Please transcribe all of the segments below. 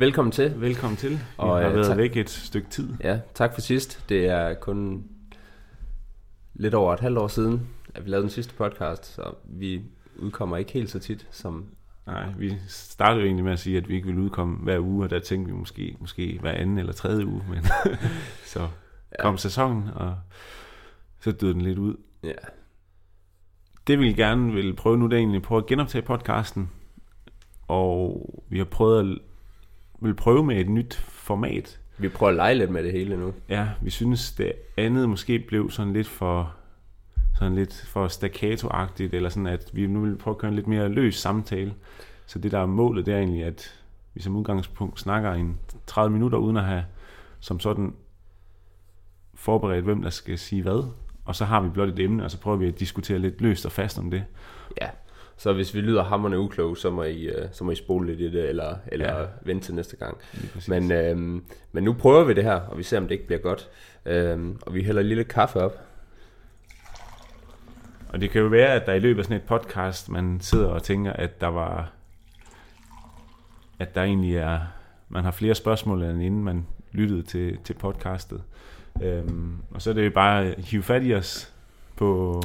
velkommen til. Velkommen til. Vi Og, har øh, været tak- væk et stykke tid. Ja, tak for sidst. Det er kun lidt over et halvt år siden, at vi lavede den sidste podcast, så vi udkommer ikke helt så tit som... Nej, vi startede jo egentlig med at sige, at vi ikke ville udkomme hver uge, og der tænkte vi måske, måske hver anden eller tredje uge, men så kom sæsonen, og så døde den lidt ud. Ja, Det vi gerne vil prøve nu, det er egentlig prøve at genoptage podcasten, og vi har prøvet at vil prøve med et nyt format. vi prøver at lege lidt med det hele nu. Ja, vi synes det andet måske blev sådan lidt for sådan lidt for staccato-agtigt, eller sådan at vi nu vil prøve at køre en lidt mere løs samtale. Så det der er målet, det er egentlig, at vi som udgangspunkt snakker i en 30 minutter, uden at have som sådan forberedt, hvem der skal sige hvad. Og så har vi blot et emne, og så prøver vi at diskutere lidt løst og fast om det. Ja, så hvis vi lyder hammerne ukloge, så må I, øh, så må I spole lidt i det, eller, eller ja. Vente til næste gang. Men, øhm, men nu prøver vi det her, og vi ser, om det ikke bliver godt. Øhm, og vi hælder lille kaffe op. Og det kan jo være, at der i løbet af sådan et podcast, man sidder og tænker, at der var, at der egentlig er, man har flere spørgsmål, end inden man lyttede til, til podcastet. Øhm, og så er det jo bare at hive fat i os på,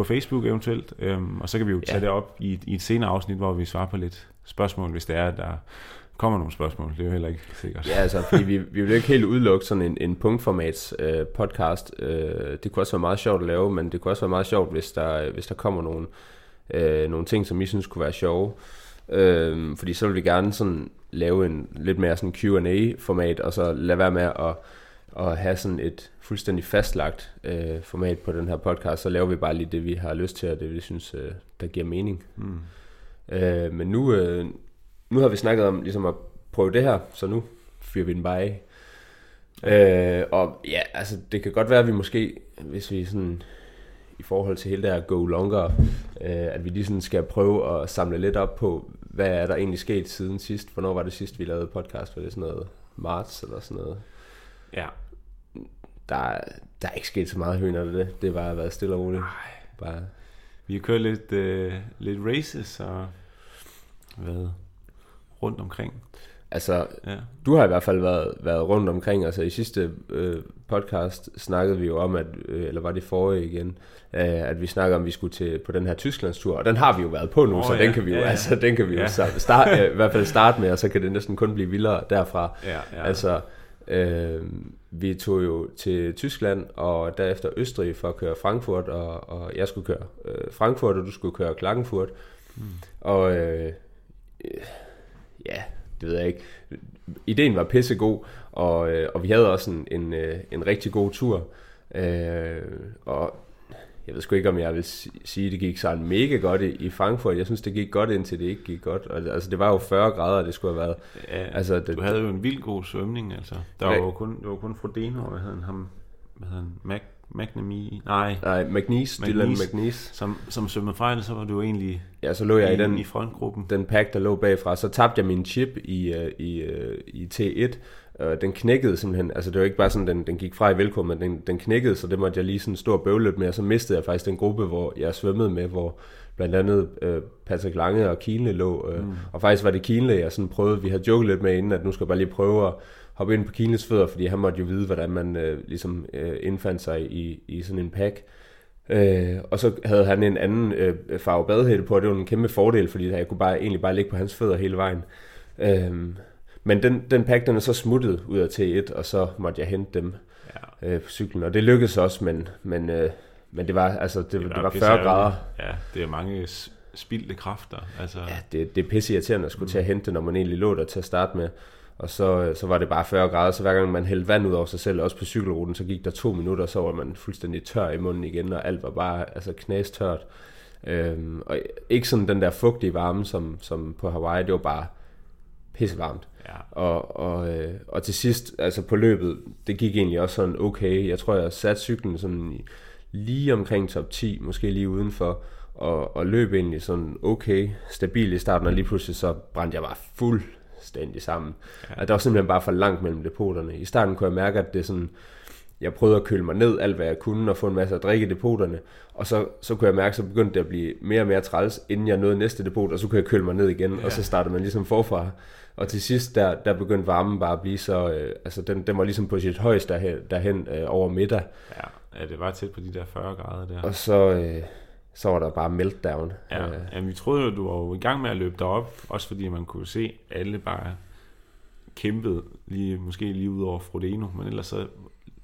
på Facebook eventuelt, øhm, og så kan vi jo tage Ja. det op i, et- i et senere afsnit, hvor vi svarer på lidt spørgsmål, hvis det er, der kommer nogle spørgsmål. Det er jo heller ikke sikkert. Ja, altså, fordi vi, vi vil jo ikke helt udelukke sådan en, en punktformats øh, podcast. Øh, det kunne også være meget sjovt at lave, men det kunne også være meget sjovt, hvis der, hvis der kommer nogle, øh, nogle ting, som I synes kunne være sjove. Øh, fordi så vil vi gerne sådan lave en lidt mere sådan Q&A-format, og så lade være med at, at have sådan et fuldstændig fastlagt øh, format på den her podcast. Så laver vi bare lige det, vi har lyst til, og det vi synes, øh, der giver mening. Mm. Øh, men nu, øh, nu har vi snakket om ligesom at prøve det her, så nu fyrer vi den bare af. Øh, og ja, altså det kan godt være, at vi måske, hvis vi sådan i forhold til hele det her go longer, øh, at vi lige sådan skal prøve at samle lidt op på, hvad er der egentlig sket siden sidst? Hvornår var det sidst, vi lavede podcast? Var det sådan noget marts eller sådan noget? Ja. Der, er- der er ikke sket så meget høn af det. Det var været stille og roligt. Bare, Vi har kørt lidt, øh, lidt races og været rundt omkring. altså, Ja. Du har i hvert fald været, været rundt omkring, altså i sidste øh, podcast snakkede vi jo om, at, øh, eller var det forrige igen, øh, at vi snakkede om, at vi skulle til på den her Tysklandstur, og den har vi jo været på nu, Åh, så ja. den kan vi jo, Ja, ja. altså, den kan vi jo Ja. så start, øh, i hvert fald starte med, og så kan det næsten kun blive vildere derfra. Ja, ja. Altså, øh, vi tog jo til Tyskland, og derefter Østrig for at køre Frankfurt, og, og jeg skulle køre øh, Frankfurt, og du skulle køre Klagenfurt. Mm. Og øh, øh, ja, det ved jeg ikke. Ideen var pissegod, og, øh, og vi havde også en, en, øh, en rigtig god tur. Øh, og jeg ved sgu ikke, om jeg vil si- sige, at det gik sådan mega godt i, i Frankfurt. Jeg synes, det gik godt, indtil det ikke gik godt. Og, altså, det var jo 40 grader, det skulle have været. Ja, Altså, det- du havde jo en vild god svømning, altså. Der Ja. var jo kun, det var kun Frodeno, og hvad hed han, ham, hvad hed han, Mac, McNamee, nej, Nej, McNeese, Dylan McNeese. Som, som svømmede fra det, så var du jo egentlig Ja, så lå jeg i den, i frontgruppen. den pack, der lå bagfra. Så tabte jeg min chip i, øh, i, øh, i T1. Øh, Den knækkede simpelthen. Altså det var ikke bare sådan, den, den gik fra i velkommen, men den, den knækkede, så det måtte jeg lige sådan stå og bøvle lidt med. Og så mistede jeg faktisk den gruppe, hvor jeg svømmede med, hvor blandt andet øh, Patrick Lange og Kienle lå. Øh, mm. Og faktisk var det Kienle, jeg sådan prøvede, vi havde joket lidt med inden, at nu skal jeg bare lige prøve at hoppe ind på Kienles fødder, fordi han måtte jo vide, hvordan man øh, ligesom øh, indfandt sig i, i sådan en pack. Øh, og så havde han en anden øh, farve badehætte på, og det var en kæmpe fordel, fordi jeg kunne bare, egentlig bare ligge på hans fødder hele vejen. Øh, men den, den pack, den er så smuttet ud af T1, og så måtte jeg hente dem Ja. øh, på cyklen. Og det lykkedes også, men, men, øh, men det var, altså, det, det, det var pisse 40 ærgerligt. grader. Ja, det er mange spildte kræfter. Altså, Ja, det, det er pisse irriterende at skulle til at hente når man egentlig lå der til at starte med. Og så, øh, så var det bare 40 grader, så hver gang man hældte vand ud over sig selv, også på cykelruten, så gik der to minutter, så var man fuldstændig tør i munden igen, og alt var bare altså, knæstørt. Øhm, og ikke sådan den der fugtige varme, som, som på Hawaii, det var bare pissevarmt. ja. Og, og, øh, og til sidst, altså på løbet, det gik egentlig også sådan okay. Jeg tror, jeg satte cyklen sådan lige omkring top 10, måske lige udenfor, og, og løb egentlig sådan okay, stabil i starten, og lige pludselig så brændte jeg bare fuldstændig sammen. Ja. Og der var simpelthen bare for langt mellem depoterne. I starten kunne jeg mærke, at det sådan, jeg prøvede at køle mig ned alt, hvad jeg kunne, og få en masse at drikke i depoterne, og så, så kunne jeg mærke, så begyndte det at blive mere og mere træls, inden jeg nåede næste depot, og så kunne jeg køle mig ned igen, ja. og så startede man ligesom forfra. Og til sidst, der, der begyndte varmen bare at blive så, øh, altså den, den var ligesom på sit højeste derhen, derhen øh, over middag. Ja, ja, det var tæt på de der 40 grader der. Og så, øh, så var der bare meltdown. Ja, Øh, ja vi troede jo, du var jo i gang med at løbe derop, også fordi man kunne se alle bare kæmpede, lige, måske lige ud over Frodeno, men ellers så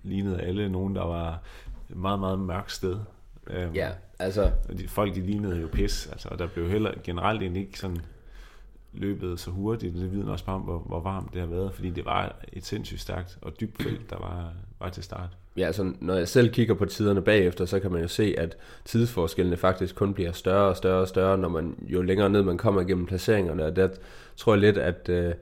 lignede alle nogen, der var et meget, meget mørkt sted. Øhm, ja, altså, de, folk, de lignede jo pis, altså, og der blev heller generelt egentlig ikke sådan løbet så hurtigt. Det vidner også bare om, hvor, hvor varmt det har været, fordi det var et sindssygt stærkt og dybt felt, der var, var til start. ja, altså, når jeg selv kigger på tiderne bagefter, så kan man jo se, at tidsforskellene faktisk kun bliver større og større og større, når man jo længere ned man kommer igennem placeringerne, og der tror jeg lidt, at, øh,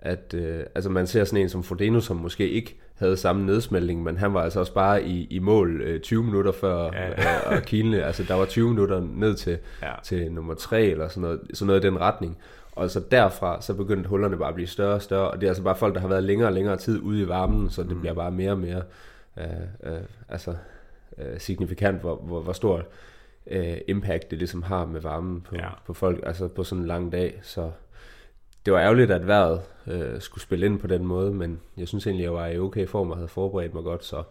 at øh, altså man ser sådan en som Frodeno, som måske ikke havde samme nedsmeltning, men han var altså også bare i, i mål øh, 20 minutter før Ja. ja. og Kielne, altså der var 20 minutter ned til, Ja. til nummer 3 eller sådan noget, sådan noget i den retning. Og så derfra, så begyndte hullerne bare at blive større og større, og det er altså bare folk, der har været længere og længere tid ude i varmen, så det mm. bliver bare mere og mere øh, øh, altså, øh, signifikant, hvor, hvor, hvor stor øh, impact det ligesom har med varmen på, ja. på folk, altså på sådan en lang dag. Så det var ærgerligt, at vejret øh, skulle spille ind på den måde, men jeg synes egentlig, jeg var i okay form og havde forberedt mig godt, så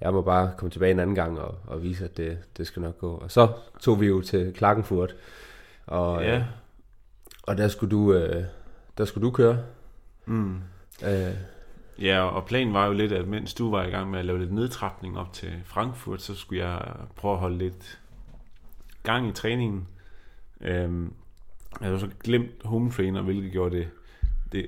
jeg må bare komme tilbage en anden gang og, og vise, at det, det skal nok gå. Og så tog vi jo til Klagenfurt, og, Ja, øh, og der skulle du, øh, der skulle du køre. mm. Øh, Ja, og planen var jo lidt, at mens du var i gang med at lave lidt nedtrapning op til Frankfurt, så skulle jeg prøve at holde lidt gang i træningen. Øhm, jeg havde så glemt home trainer, hvilket gjorde det, det,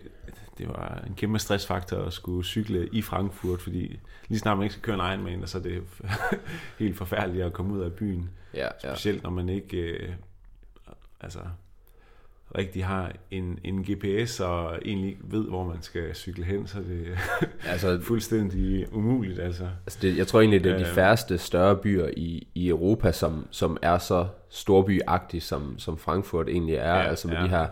det var en kæmpe stressfaktor at skulle cykle i Frankfurt, fordi lige snart man ikke skal køre en Ironman, så er det helt forfærdeligt at komme ud af byen. ja, ja. Specielt når man ikke øh, altså, rigtig har en, en GPS og egentlig ikke ved, hvor man skal cykle hen, så er det Altså, fuldstændig umuligt. Altså. Altså det, jeg tror egentlig, det er de Øh. færreste større byer i, i Europa, som, som er så storbyagtige, som, som Frankfurt egentlig er. Ja, altså med ja. de her,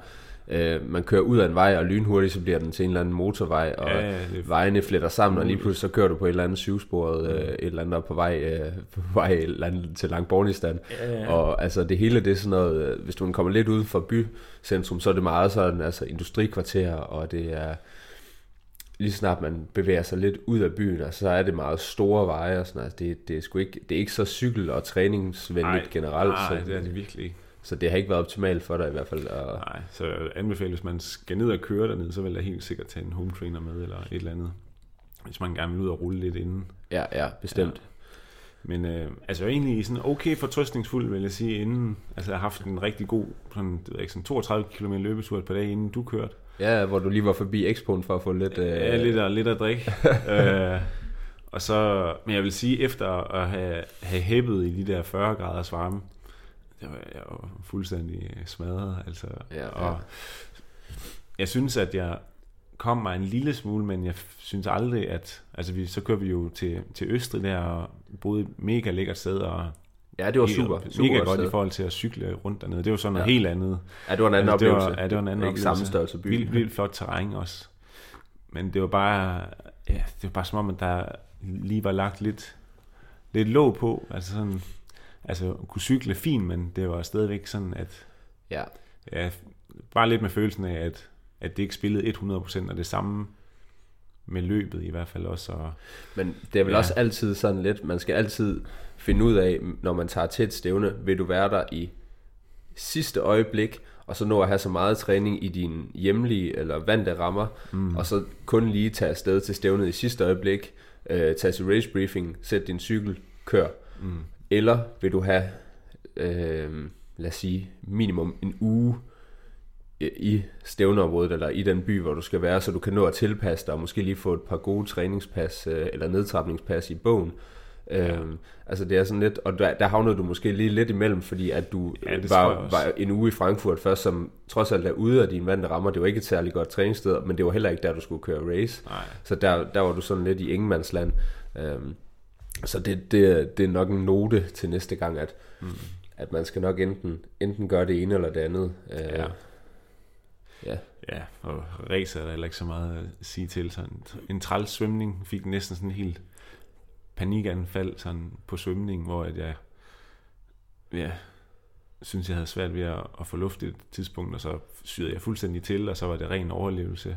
øh, man kører ud af en vej, og lynhurtigt, så bliver den til en eller anden motorvej, og Ja, ja, det vejene fletter sammen, og lige muligt. pludselig så kører du på et eller andet syvsporet, øh, et eller andet på vej, øh, på vej eller andet til Langbornistan. Ja, ja. Og altså det hele, det er sådan noget, øh, hvis du kommer lidt uden for bycentrum, så er det meget sådan, altså industrikvarter, og det er lige snart man bevæger sig lidt ud af byen, altså, så er det meget store veje og sådan noget. Altså, det, det, er sgu ikke, det er ikke så cykel- og træningsvenligt generelt, Nej, så, det er det virkelig ikke. Så det har ikke været optimalt for dig i hvert fald. Og, Nej, så jeg anbefaler, hvis man skal ned og køre derned, så vil jeg helt sikkert tage en home trainer med, eller et eller andet. Hvis man gerne vil ud og rulle lidt inden. ja, ja, bestemt. Men øh, altså jeg er egentlig sådan okay fortrøstningsfuld, vil jeg sige, inden. Altså jeg har haft en rigtig god, sådan, det ved jeg ikke, sådan 32 km løbetur et par dage, inden du kørte. Ja, ja hvor du lige var forbi Expoen for at få lidt... Øh, Ja, lidt, og, lidt at drikke. øh, og så, men jeg vil sige, efter at have, have hæppet i de der 40 graders varme, jeg var, jeg var fuldstændig smadret. Altså, Ja, ja. og jeg synes, at jeg kom mig en lille smule, men jeg synes aldrig, at... Altså, vi, så kører vi jo til, til Østrig der, og boede et mega lækkert sted, og Ja, det var helt- super. super mega godt sted. i forhold til at cykle rundt dernede. Det var sådan noget Ja. helt andet. Ja, det var en anden Altså, det var- oplevelse. ja, det var en anden Ikke samme oplevelse. størrelse by. Vildt, vildt flot terræn også. Men det var bare, ja, det var bare som om, at der lige var lagt lidt, lidt låg på. Altså sådan, altså kunne cykle fint, men det var stadigvæk sådan, at Ja, ja, bare lidt med følelsen af, at, at det ikke spillede 100% af det samme med løbet i hvert fald også. Og, Men det er vel Ja. også altid sådan lidt, man skal altid finde ud af, når man tager til et stævne, vil du være der i sidste øjeblik, og så nå at have så meget træning i dine hjemlige eller vante rammer, mm. og så kun lige tage afsted til stævnet i sidste øjeblik, øh, tage til race briefing, sæt din cykel, kør. mm, Eller vil du have, øh, lad os sige, minimum en uge i- stævneområdet, eller i den by, hvor du skal være, så du kan nå at tilpasse dig, og måske lige få et par gode træningspas, øh, eller nedtrapningspas i bogen. Ja. Øhm, altså det er sådan lidt, og der, der havnede du måske lige lidt imellem, fordi at du Ja, var, var en uge i Frankfurt først, som trods alt er ude af dine vante rammer. Det var ikke et særligt godt træningssted, men det var heller ikke der, du skulle køre race. nej, Så der, der var du sådan lidt i ingenmandsland. Øhm, så det, det, det er nok en note til næste gang, at, mm, at man skal nok enten, enten gøre det ene eller det andet. Øh, Ja. ja. ja, og racer er der heller ikke så meget at sige til. Sådan en træls svømning fik næsten sådan helt panikanfald sådan på svømning, hvor at jeg ja, synes, jeg havde svært ved at, at få luft i et tidspunkt, og så syrede jeg fuldstændig til, og så var det ren overlevelse.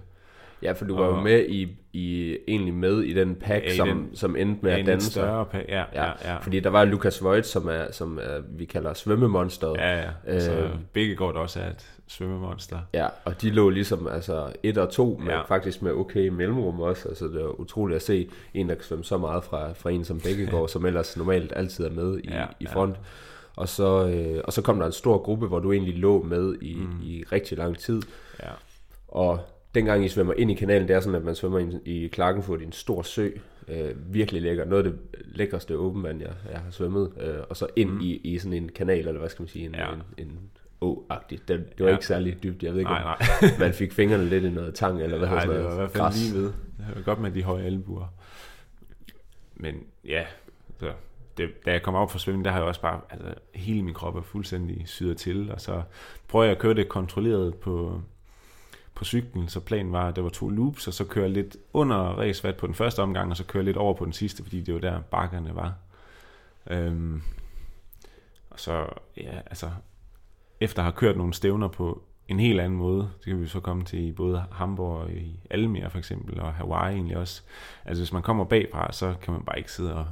Ja, for du var jo med i, i, egentlig med i den pack, ja, i som, den, som endte med ja, at danne sig. større pack, ja, ja, ja, ja. Fordi der var Lukas Voigt, som, er, som er, vi kalder svømmemonsteret. Ja, ja. Øh, så Bækkegaard også er et svømmemonster. Ja, og de lå ligesom altså et og to, med, ja. faktisk med okay mellemrum også. Altså det er utroligt at se en, der kan svømme så meget fra, fra en som Bækkegaard, som ellers normalt altid er med i, ja, i front. Ja. Og så, øh, og så kom der en stor gruppe, hvor du egentlig lå med i, mm. i rigtig lang tid. Ja. Og dengang I svømmer ind i kanalen, det er sådan, at man svømmer i, i Klagenfurt i en stor sø. Øh, virkelig lækker. Noget af det lækreste åben vand, jeg, jeg har svømmet. Øh, og så ind mm. i, i sådan en kanal, eller hvad skal man sige, en, ja. en, en å-agtigt. Det, det var ja. ikke særlig dybt. Jeg ved ikke, nej, nej. man fik fingrene lidt i noget tang, eller hvad nej, hedder det var i hvert fald lige ved. Det var godt med de høje albuer. Men ja, så det, da jeg kom op for svømning, der har jeg også bare, altså hele min krop er fuldstændig syret til, og så prøver jeg at køre det kontrolleret på, på cyklen, så planen var, at der var to loops, og så kører lidt under racevat på den første omgang, og så kører lidt over på den sidste, fordi det var der bakkerne var. Øhm, og så, ja, altså, efter at have kørt nogle stævner på en helt anden måde, det kan vi så komme til i både Hamburg og i Almere for eksempel, og Hawaii egentlig også. Altså hvis man kommer bagfra, så kan man bare ikke sidde og,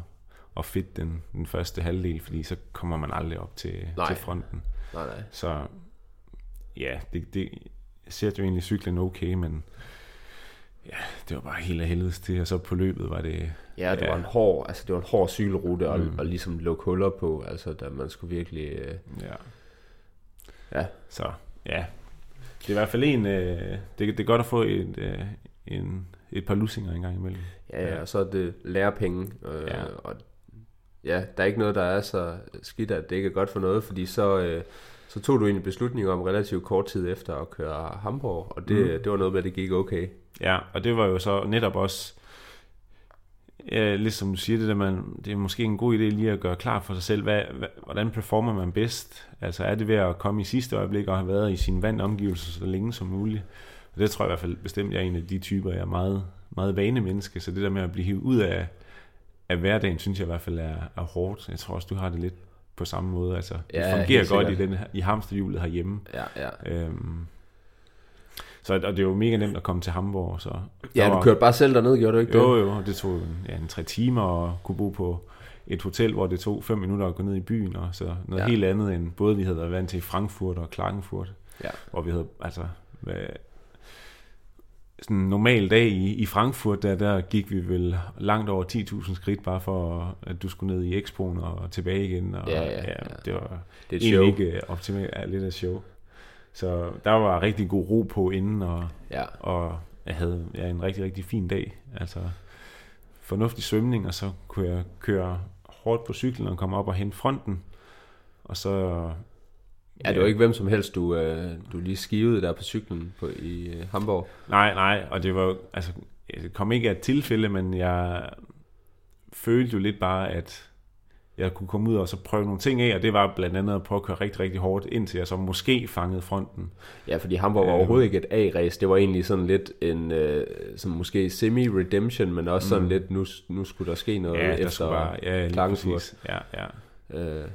og fedt den, den første halvdel, fordi så kommer man aldrig op til, nej. til fronten. Nej, nej. Så ja, det, det, ser jo egentlig cyklen okay, men ja, det var bare helt af helvedes til, og så på løbet var det... Ja, det ja. var en hård, altså det var en hård cykelrute, og, mm. og ligesom lukke huller på, altså da man skulle virkelig... Øh, ja. Ja. Så, ja. Det er i hvert fald en, øh, det, det er godt at få et, øh, en, et par lussinger engang imellem. Ja, ja, og så er det lærepenge, øh, ja. og ja, der er ikke noget, der er så skidt, at det ikke er godt for noget, fordi så... Øh, så tog du en beslutning om relativt kort tid efter at køre Hamburg, og det, mm. det var noget med, at det gik okay. Ja, og det var jo så netop også, ja, lidt som du siger, det, der man, det er måske en god idé lige at gøre klar for sig selv, hvad, hvad, hvordan performer man bedst? Altså er det ved at komme i sidste øjeblik og have været i sin vand omgivelser så længe som muligt? Og det tror jeg i hvert fald bestemt, jeg er en af de typer, jeg er meget, meget vanemenneske, så det der med at blive hivet ud af, af hverdagen, synes jeg i hvert fald er, er hårdt. Jeg tror også, du har det lidt på samme måde. Altså, ja, det fungerer godt i, den, i hamsterhjulet herhjemme. Ja, ja. Øhm, så og det jo mega nemt at komme til Hamburg. Så ja, var, du kørte bare selv derned, gjorde du ikke jo, det? Jo, jo, det tog ja, en tre timer og kunne bo på et hotel, hvor det tog fem minutter at gå ned i byen, og så noget ja. helt andet end både vi havde været vant til Frankfurt og Klagenfurt, ja. hvor vi havde, altså, hvad, sådan en normal dag i, i Frankfurt, der, der gik vi vel langt over 10.000 skridt, bare for at du skulle ned i Expoen og tilbage igen. Og, ja, ja, ja. Det var det er egentlig show. ikke optimalt, ja, lidt af show. Så der var rigtig god ro på inden, og, ja. og jeg havde ja, en rigtig, rigtig fin dag. Altså fornuftig svømning, og så kunne jeg køre hårdt på cyklen og komme op og hente fronten. Og så Ja, det var ikke hvem som helst, du, øh, du lige skivede der på cyklen på, i øh, Hamburg. Nej, nej, og det var, altså, det kom ikke af et tilfælde, men jeg følte jo lidt bare, at jeg kunne komme ud og så prøve nogle ting af, og det var blandt andet at prøve at køre rigtig, rigtig hårdt, indtil jeg så måske fangede fronten. Ja, fordi Hamburg var øh, overhovedet ikke et A-race, det var egentlig sådan lidt en, øh, som måske semi-redemption, men også sådan mm. lidt, nu, nu skulle der ske noget ja, der efter bare, ja, lige Ja, ja. Øh,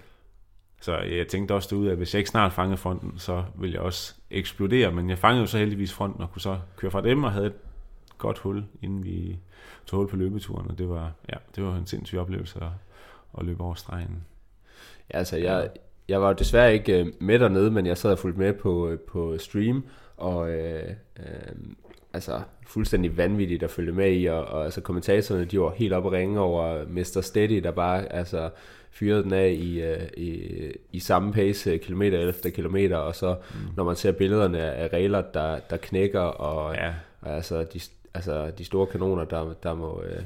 så jeg tænkte også derude, at hvis jeg ikke snart fangede fronten, så ville jeg også eksplodere. Men jeg fangede jo så heldigvis fronten og kunne så køre fra dem og havde et godt hul, inden vi tog hul på løbeturen. Og det var, ja, det var en sindssyg oplevelse at, at løbe over stregen. Ja, altså jeg, jeg var desværre ikke øh, med dernede, men jeg sad og fulgte med på, øh, på stream, og øh, øh, altså fuldstændig vanvittigt at følge med i, og, og altså kommentatorerne, de var helt oppe og ringe over Mr. Steady, der bare altså fyrede den af i, øh, i, i samme pace øh, kilometer efter kilometer, og så mm. når man ser billederne af regler, der, der knækker, og, ja. og altså, de, altså de store kanoner, der, der må... Øh,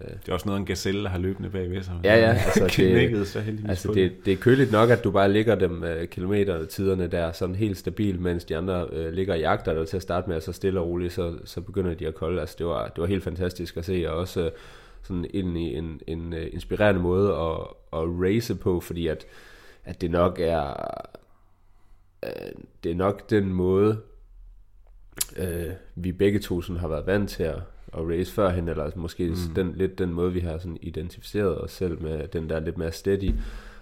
det er også noget, en gazelle har løbende bagved sig. Ja, ja. Altså, det, så altså det, det er køligt nok, at du bare ligger dem uh, kilometer-tiderne der sådan helt stabil, mens de andre uh, ligger og jagter dig til at starte med, og så stille og roligt, så, så begynder de at kolde. Altså, det var, det var helt fantastisk at se, og også uh, sådan ind i en, en uh, inspirerende måde at, at race på, fordi at, at det nok er uh, det er nok den måde øh, vi begge to sådan har været vant til at, at race førhen, eller måske mm. den, lidt den måde, vi har sådan identificeret os selv med den der lidt mere steady,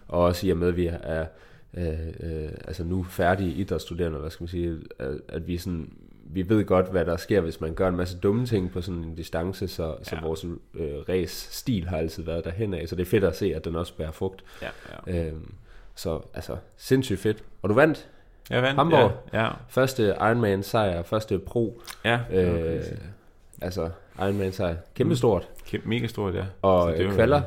og også i og med, at vi er øh, øh, altså nu færdige idrætsstuderende, hvad skal man sige, at, at vi sådan, vi ved godt, hvad der sker, hvis man gør en masse dumme ting på sådan en distance, så, ja. så vores øh, race-stil har altid været derhen af, så det er fedt at se, at den også bærer frugt. Ja, ja. Øhm, så altså, sindssygt fedt. Og du vandt Jeg vandt, Hamburg. Ja, ja. første Ironman sejr, første pro. ja Øh, altså, Ironman sejr. Kæmpe stort. Kæmpe, mega stort, ja. Og Så det øh, var- kvalder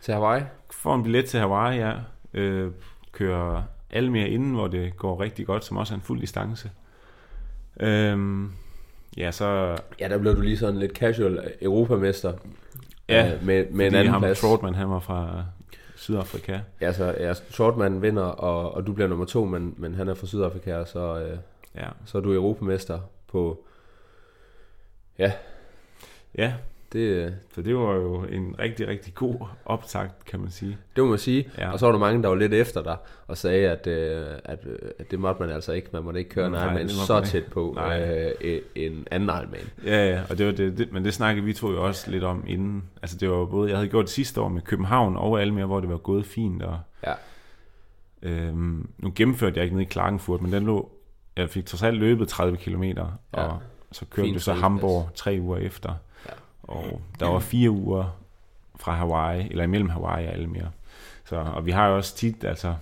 til Hawaii. Får en billet til Hawaii, ja. Øh, kører Almere inden, hvor det går rigtig godt, som også er en fuld distance. Øhm, ja, så... Ja, der blev du lige sådan lidt casual europamester. Ja, øh, med, med en anden ham plads. Trotman, han var fra Sydafrika. Altså, ja, Shortman vinder, og, og du bliver nummer to, men, men han er fra Sydafrika, og så, øh, Ja, så er du europamester på... Ja, ja det, øh, så det var jo en rigtig, rigtig god optakt, kan man sige. det må man sige. Ja. Og så var der mange, der var lidt efter dig, og sagde, at, øh, at, øh, at det måtte man altså ikke. Man måtte ikke køre en Nej, Ironman så ikke. tæt på Nej. øh, en anden Ironman. Ja, ja, og det var det, det, men det snakkede vi to jo også lidt om inden. Altså det var både, jeg havde gjort det sidste år med København og Almere, hvor det var gået fint, og Ja. øhm, nu gennemførte jeg ikke ned i Klagenfurt, men den lå, jeg fik trods alt løbet 30 km, Ja. og så kørte Fin vi så. Hamburg tre uger efter. Og der var fire uger fra Hawaii, eller imellem Hawaii og Almere. Så, og vi har jo også tit, altså,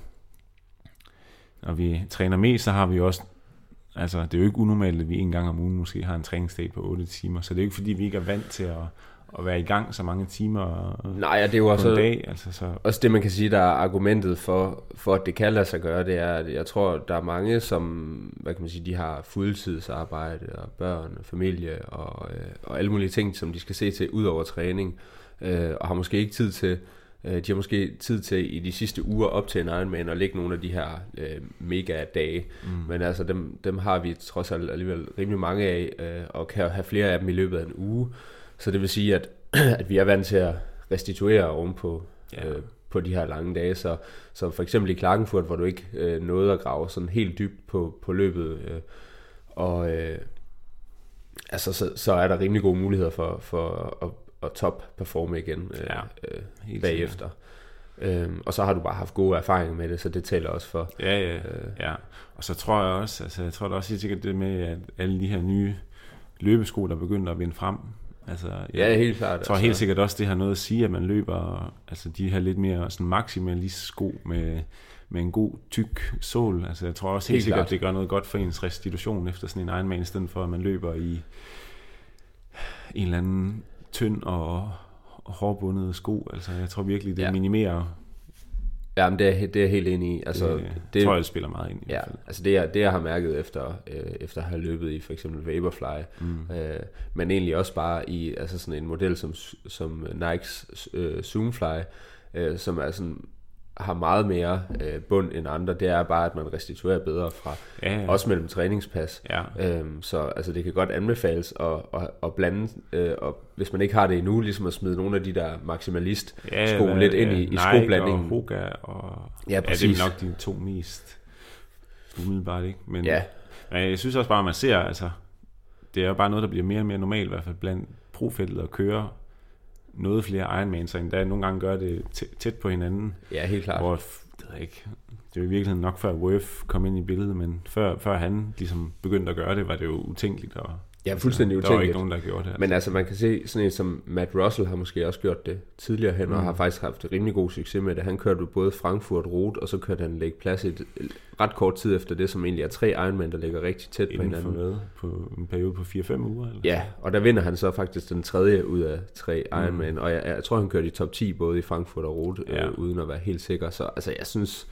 når vi træner mest, så har vi jo også, altså det er jo ikke unormalt, at vi en gang om ugen måske har en træningsdag på 8 timer, så det er jo ikke fordi, vi ikke er vant til at, at være i gang så mange timer Nej, ja, det er jo også... dag. Altså, så, Også det, man kan sige, der er argumentet for, for at det kan lade sig gøre, det er, at jeg tror, der er mange, som, hvad kan man sige, de har fuldtidsarbejde og børn og familie og, øh, og alle mulige ting, som de skal se til ud over træning, øh, og har måske ikke tid til, øh, de har måske tid til i de sidste uger op til en Ironman og lægge nogle af de her øh, mega dage, mm. men altså dem, dem har vi trods alt alligevel rimelig mange af, øh, og kan have flere af dem i løbet af en uge, så det vil sige, at, at vi er vant til at restituere ovenpå Ja. øh, på de her lange dage. Så, så for eksempel i Klagenfurt, hvor du ikke øh, nåede at grave sådan helt dybt på, på løbet, øh, og øh, altså, så, så er der rimelig gode muligheder for, for at, at top-performe igen øh, Ja, øh, helt bagefter. Øhm, og så har du bare haft gode erfaringer med det, så det taler også for. Ja, ja, Øh, ja. Og så tror jeg også, altså jeg tror da også helt sikkert det med, at alle de her nye løbesko, der begynder at vinde frem, altså ja, helt klart. Jeg tror helt sikkert også, det har noget at sige, at man løber altså de her lidt mere sådan maximalist sko med, med en god tyk sål. Altså jeg tror også helt, Helt sikkert, klart. det gør noget godt for ens restitution efter sådan en Ironman, i stedet for at man løber i en eller anden tynd og hårdbundet sko. Altså jeg tror virkelig, det Ja. Ja. Jamen, det er, det er jeg helt enig i. Altså, det, det, tror jeg, det spiller meget ind i Ja, altså det, jeg, det jeg har mærket efter, øh, efter at have løbet i for eksempel Vaporfly, Mm. øh, men egentlig også bare i altså sådan en model som, som Nikes øh, Zoomfly, øh, som er sådan, har meget mere øh, bund end andre, det er bare, at man restituerer bedre fra, Ja, ja. også mellem træningspas. ja. Øhm, så altså, det kan godt anbefales at, at, at blande, øh, og hvis man ikke har det endnu, ligesom at smide nogle af de der maximalist ja, sko hvad- lidt ind i, i skoblandingen. og Hoka og... Ja, Ja, det præcis. er nok de to mest umiddelbart, ikke? Men, Ja, Men jeg synes også bare, at man ser, altså, det er jo bare noget, der bliver mere og mere normalt, i hvert fald blandt profeltet at køre noget flere Ironmans, og endda nogle gange gør det tæ- tæt på hinanden, ja, helt klart. hvor, det ved jeg ikke, det var i virkeligheden nok før Worth kom ind i billedet, men før, før han ligesom begyndte at gøre det, var det jo utænkeligt. Og, Ja, fuldstændig Der var utænkeligt. ikke nogen, der gjorde det. Men altså, man kan se sådan en som Matt Russell har måske også gjort det tidligere hen, mm. og Mm. har faktisk haft rimelig god succes med det. Han kørte både Frankfurt Rute, og så kørte han Lake Placid ret kort tid efter det, som egentlig er tre Ironman, der ligger rigtig tæt på inden for hinanden. noget på en periode på 4-5 uger. Eller? Ja, og der vinder han så faktisk den tredje ud af tre Mm. Ironman, og jeg, jeg tror, han kørte i top 10 både i Frankfurt og Rute, Ja. øh, uden at være helt sikker. Så altså, jeg synes,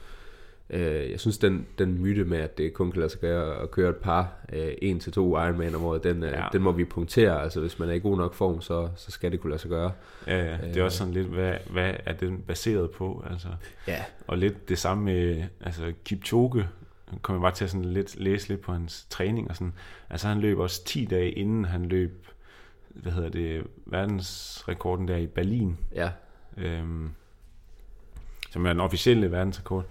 øh, jeg synes den, den myte med, at det kun kan lade sig gøre at køre et par, øh, en til to Ironman om året, den, øh, Ja. den må vi punktere. Altså, hvis man er i god nok form, så, så skal det kunne lade sig gøre. Ja, ja. Det er også sådan lidt, hvad, hvad er den baseret på? Altså, Ja, Og lidt det samme med altså Kipchoge, kom jeg bare til at sådan lidt, læse lidt på hans træning og sådan. Altså han løb også 10 dage inden han løb, hvad hedder det, verdensrekorden der i Berlin, ja, øhm, som er den officielle verdensrekord.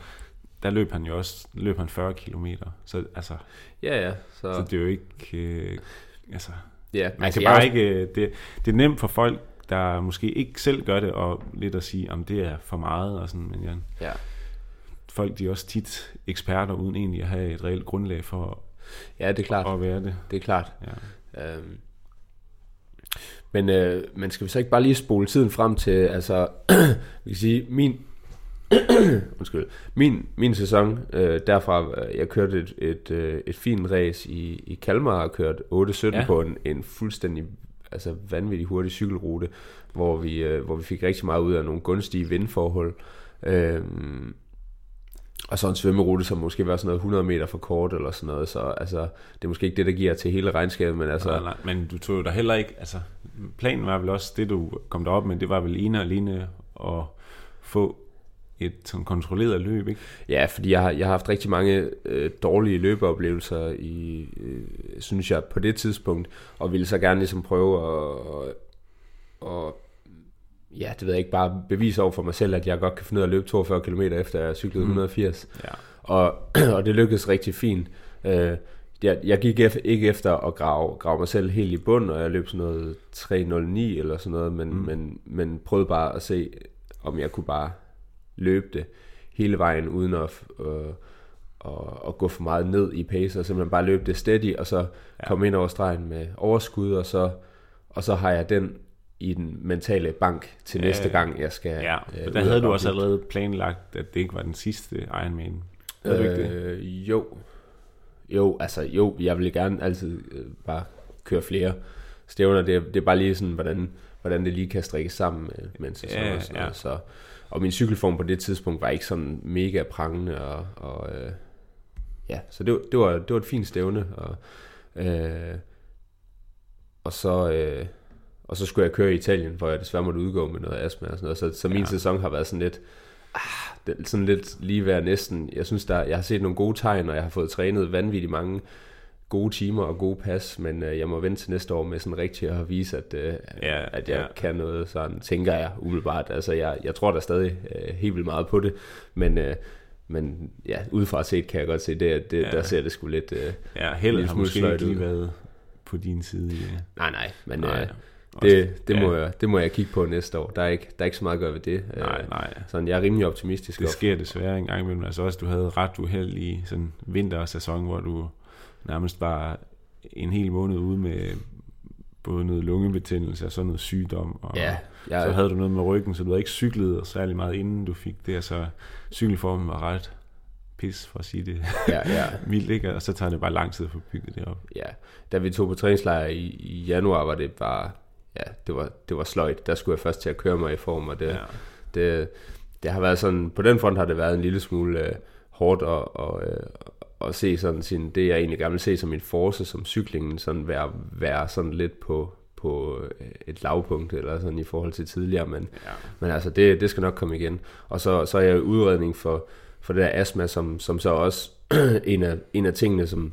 Der løb han jo også løb han 40 kilometer. Så, altså, Ja, ja. så, Så, det er jo ikke... Øh, altså, ja, man altså, kan bare også- ikke... øh, Det, det er nemt for folk, der måske ikke selv gør det, og lidt at sige, om det er for meget, og sådan, men ja, Ja. folk de er også tit eksperter, uden egentlig at have et reelt grundlag for ja, det er klart. at være det. Det er klart. Ja. Øhm. Men, øh, men skal vi så ikke bare lige spole tiden frem til, altså, vi kan sige, min, undskyld, min, min sæson, øh, derfra, øh, jeg kørte et, et, øh, et fint race i, i Kalmar, og kørt 8-17 Ja. på en, en fuldstændig altså vanvittig hurtig cykelrute, hvor vi, øh, hvor vi fik rigtig meget ud af nogle gunstige vindforhold. Øhm, og så en svømmerute, som måske var sådan noget 100 meter for kort eller sådan noget, så altså, det er måske ikke det, der giver til hele regnskabet, men altså, Nej, nej, men du tog jo da heller ikke, altså planen var vel også det, du kom derop med, det var vel ene og alene at få et sådan kontrolleret løb, ikke? Ja, fordi jeg har, jeg har haft rigtig mange øh, dårlige løbeoplevelser i, øh, synes jeg, på det tidspunkt, og ville så gerne ligesom prøve at, at ja, det ved jeg ikke, bare bevise over for mig selv, at jeg godt kan finde ud af at løbe 42 km efter jeg cyklede Mm. 180. Ja. Og, og det lykkedes rigtig fint. Øh, jeg, jeg gik ef- ikke efter at grave, grave mig selv helt i bund, og jeg løb sådan noget 309 eller sådan noget, men, mm. men, men prøvede bare at se, om jeg kunne bare løbe det hele vejen, uden at, øh, at, at gå for meget ned i pace, og simpelthen bare løbe det steady, og så Ja. komme ind over stregen med overskud, og så, og så har jeg den i den mentale bank til Ja, næste gang, jeg skal Ja, øh, der og havde du også allerede planlagt, at det ikke var den sidste Ironman. Havde du ikke det? Øh, jo. Jo, altså jo, jeg vil gerne altid øh, bare køre flere stævner. Det, er- det er bare lige sådan, hvordan, hvordan det lige kan strikkes sammen med, med en sæson Ja, og sådan ja. noget. Så, og min cykelform på det tidspunkt var ikke sådan mega prangende. Og, og øh, ja, så det, var- det, var, det var et fint stævne. Og, øh, og så... Øh, og så skulle jeg køre i Italien, hvor jeg desværre måtte udgå med noget astma og sådan noget. Så, så min Ja. sæson har været sådan lidt, ah, sådan lidt lige ved næsten. Jeg synes, der, jeg har set nogle gode tegn, og jeg har fået trænet vanvittigt mange gode timer og gode pas, men øh, jeg må vente til næste år med sådan rigtig at vise, at, øh, Ja, at jeg ja. kan noget, sådan tænker jeg umiddelbart. Altså, jeg, jeg tror der stadig øh, helt vildt meget på det, men, øh, men ja, udefra set kan jeg godt se, det, det Ja. der ser det sgu lidt... Øh, Ja, lille har måske ikke lige været på din side. Ja. nej, nej, men Nej, øh, det, det, ja. må jeg, det må jeg kigge på næste år. Der er ikke, der er ikke så meget at gøre ved det. Nej, Øh, nej. Sådan, jeg er rimelig optimistisk. Det op- sker desværre en gang imellem. Altså også, du havde ret uheld i sådan en vintersæson, hvor du nærmest var en hel måned ude med både noget lungebetændelse og sådan noget sygdom. Og Ja, så jeg, havde du noget med ryggen, så du havde ikke cyklet særlig meget, inden du fik det. Så cykelformen var ret pis, for at sige det ja, ja, mildt, ikke? Og så tager det bare lang tid at få bygget det op. ja. Da vi tog på træningslejr i, i januar, var det bare... Ja, det var, det var sløjt. Der skulle jeg først til at køre mig i form, og det, Ja. det, det har været sådan... På den front har det været en lille smule øh, hårdt at, og, øh, at se sådan sin... Det, jeg egentlig gerne vil se som min force, som cyklingen, sådan være, være sådan lidt på på øh, et lavpunkt eller sådan i forhold til tidligere, men, Ja. men altså det, det skal nok komme igen. Og så, så er jeg i udredning for, for det der astma, som, som så også en af, en af tingene, som,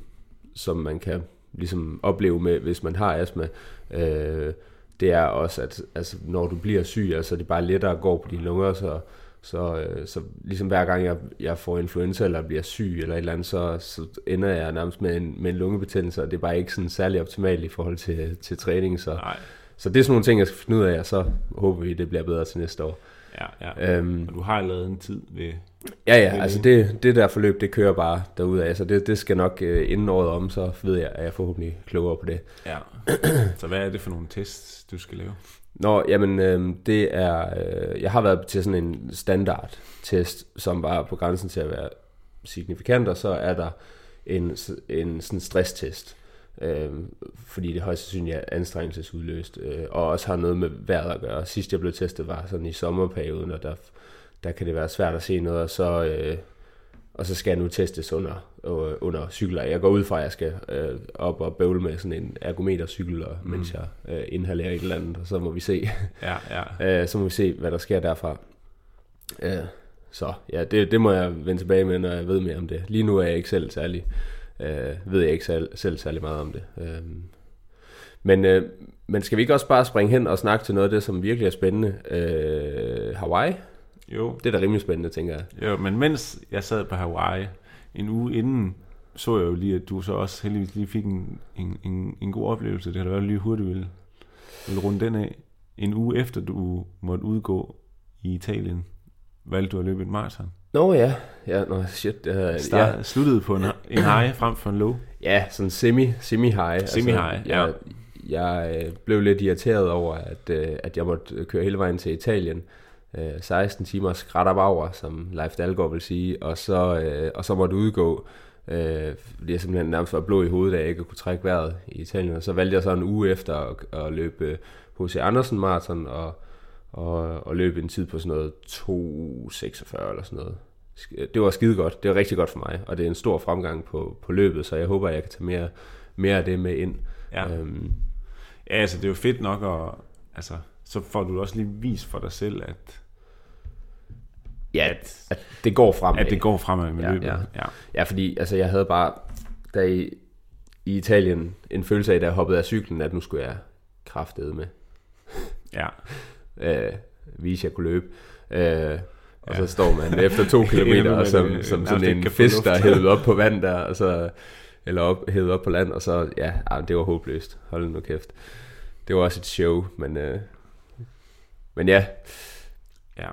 som man kan ligesom opleve med, hvis man har astma, øh, det er også, at altså, når du bliver syg, altså det er bare lettere at gå på dine lunger, så, så, øh, så ligesom hver gang jeg, jeg får influenza eller bliver syg eller et eller andet, så, så ender jeg nærmest med en, med en lungebetændelse, og det er bare ikke sådan særlig optimalt i forhold til, til træning, så, Nej. så det er sådan nogle ting, jeg skal finde ud af, og så håber vi, det bliver bedre til næste år. Ja, ja. Øhm, Og du har lavet en tid ved... Ja, ja, altså det. det, det der forløb, det kører bare derudad, så det, det skal nok øh, inden året om, så ved jeg, at jeg forhåbentlig klogere på det. Ja. så hvad er det for nogle tests, du skal lave? Nå, jamen øh, det er, øh, jeg har været til sådan en standard test, som var på grænsen til at være signifikant, og så er der en, en sådan stresstest, øh, fordi det højst sandsynligt er anstrengelsesudløst, øh, og også har noget med vejret at gøre. Sidst jeg blev testet var sådan i sommerperioden, og der, der kan det være svært at se noget, og så, øh, og så skal jeg nu testes under, øh, under cykler. Jeg går ud fra, at jeg skal øh, op og bøvle med sådan en ergometercykel, og, mm. mens jeg øh, inhalerer et eller andet, og så må vi se, Ja, ja. øh, så må vi se, hvad der sker derfra. Øh, så ja, det, det må jeg vende tilbage med, når jeg ved mere om det. Lige nu er jeg ikke selv særlig, øh, ved jeg ikke selv, selv særlig meget om det. Øh, men, øh, men skal vi ikke også bare springe hen og snakke til noget af det, som virkelig er spændende? Øh, Hawaii? Jo. Det er da rimelig spændende, tænker jeg. Jo, men mens jeg sad på Hawaii en uge inden, så jeg jo lige, at du så også heldigvis lige fik en, en, en, en god oplevelse. Det har da været lige hurtigt ville, ville runde den af. En uge efter du måtte udgå i Italien, valgte du at løbe et maraton. Nå ja, ja, nå, shit. Uh, Start, ja. Sluttede på en, en high frem for en low. Ja, sådan semi, semi-high. Semi-high, altså, jeg, Jeg øh, blev lidt irriteret over, at, øh, at jeg måtte køre hele vejen til Italien. Øh, 16 timer skræt op over, som Leif Dalgaard vil sige, og så, øh, og så måtte udgå, øh, fordi jeg simpelthen nærmest var blå i hovedet, da jeg ikke kunne trække vejret i Italien. Og så valgte jeg så en uge efter at, at løbe H.C. Andersen Marathon, og, og, og løbe en tid på sådan noget 2.46 eller sådan noget. Det var skide godt. Det var rigtig godt for mig, og det er en stor fremgang på, på løbet, så jeg håber, at jeg kan tage mere, mere af det med ind. Ja. Øhm, Ja, altså det er jo fedt nok, og altså, så får du også lige vist for dig selv, at Ja, at, at det går fremad. At det går fremad med ja, løbet. Ja. ja. ja, fordi altså, jeg havde bare, da i, i Italien, en følelse af, da jeg hoppede af cyklen, at nu skulle jeg kraftede med. Ja. øh, vise, jeg kunne løbe. Øh, og ja. så står man efter to kilometer, og som, som sådan en fisk, der er hævet op på vand der, og så eller op, hævet op på land, og så, ja, ah, det var håbløst. Hold nu kæft. Det var også et show, men, øh, men ja. Ja.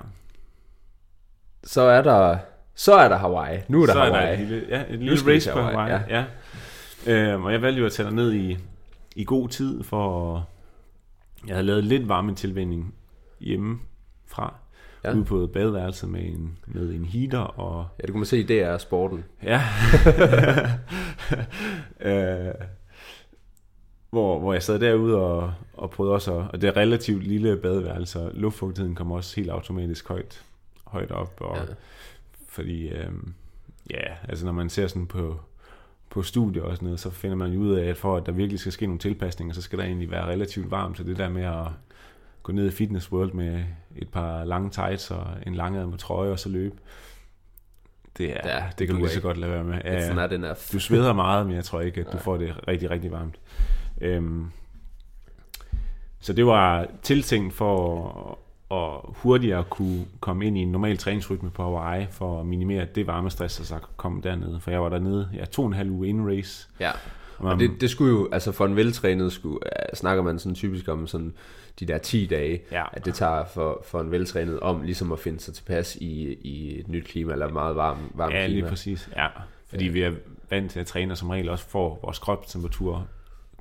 Så er der, så er der Hawaii. Nu er der så Hawaii. Er der et lille, ja, et lille race på Hawaii. Hawaii. Ja. ja. Øh, og jeg valgte jo at tage ned i, i god tid, for jeg havde lavet lidt varme tilvænding hjemmefra ja. ude på badeværelset med en, med en heater. Og, ja, det kunne man se, det er sporten. Ja. øh, hvor, hvor jeg sad derude og, og prøvede også, at, og det er relativt lille badeværelse, og luftfugtigheden kommer også helt automatisk højt, højt op. Og, ja. Fordi, øh, ja, altså når man ser sådan på, på studier og sådan noget, så finder man ud af, at for at der virkelig skal ske nogle tilpasninger, så skal der egentlig være relativt varmt, så det der med at gå ned i Fitness World med et par lange tights og en langærmet trøje og så løbe. Det, er, ja, det, det kan du lige så godt lade være med. Ja, not enough. Du sveder meget, men jeg tror ikke, at du får det rigtig, rigtig varmt. Øhm, så det var tiltænkt for at hurtigere kunne komme ind i en normal træningsrytme på Hawaii, for at minimere det varmestress, der så kom dernede. For jeg var dernede ja, to og en halv uge inden race. Ja. Og det, det skulle jo, altså for en veltrænet, skulle, snakker man sådan typisk om sådan de der 10 dage, ja. at det tager for, for en veltrænet om ligesom at finde sig tilpas i, i et nyt klima, eller meget varm, varm ja, klima. Ja, lige præcis. Ja, fordi ja. vi er vant til at træne, som regel også får vores kropstemperatur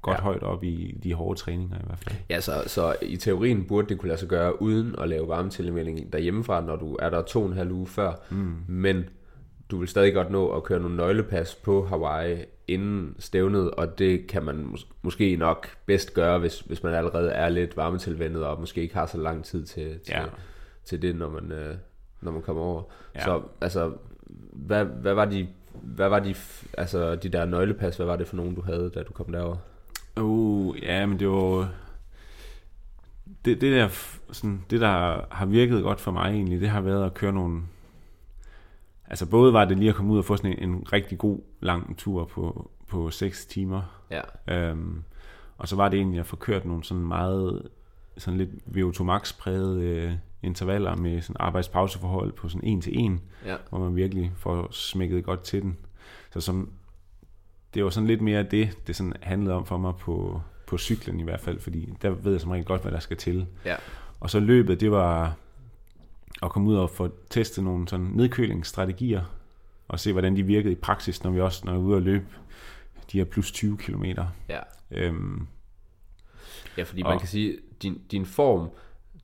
godt ja. højt op i de hårde træninger i hvert fald. Ja, så, så i teorien burde det kunne lade sig gøre uden at lave varmetilmelding derhjemmefra, når du er der to og en halv uge før. Mm. Men du vil stadig godt nå at køre nogle nøglepas på Hawaii inden stævnet, og det kan man mås- måske nok bedst gøre, hvis, hvis man allerede er lidt varmetilvendet, og måske ikke har så lang tid til, til, ja. til det, når man, øh, når man kommer over. Ja. Så altså, hvad, hvad var de hvad var de, altså de der nøglepas, hvad var det for nogen, du havde, da du kom derover? Uh, ja, men det var... Det, det, der, sådan, det, der har virket godt for mig egentlig, det har været at køre nogle Altså både var det lige at komme ud og få sådan en, en rigtig god lang tur på, på 6 timer. Ja. Øhm, og så var det egentlig at få kørt nogle sådan meget sådan lidt VO2 max præget øh, intervaller med sådan arbejdspauseforhold på sådan en til en, ja. hvor man virkelig får smækket godt til den. Så som, det var sådan lidt mere det, det sådan handlede om for mig på, på cyklen i hvert fald, fordi der ved jeg som regel godt, hvad der skal til. Ja. Og så løbet, det var at komme ud og få testet nogle sådan nedkølingsstrategier, og se, hvordan de virkede i praksis, når vi også når vi er ude og løbe de her plus 20 km. Ja. Øhm, ja, fordi og, man kan sige, din, din form,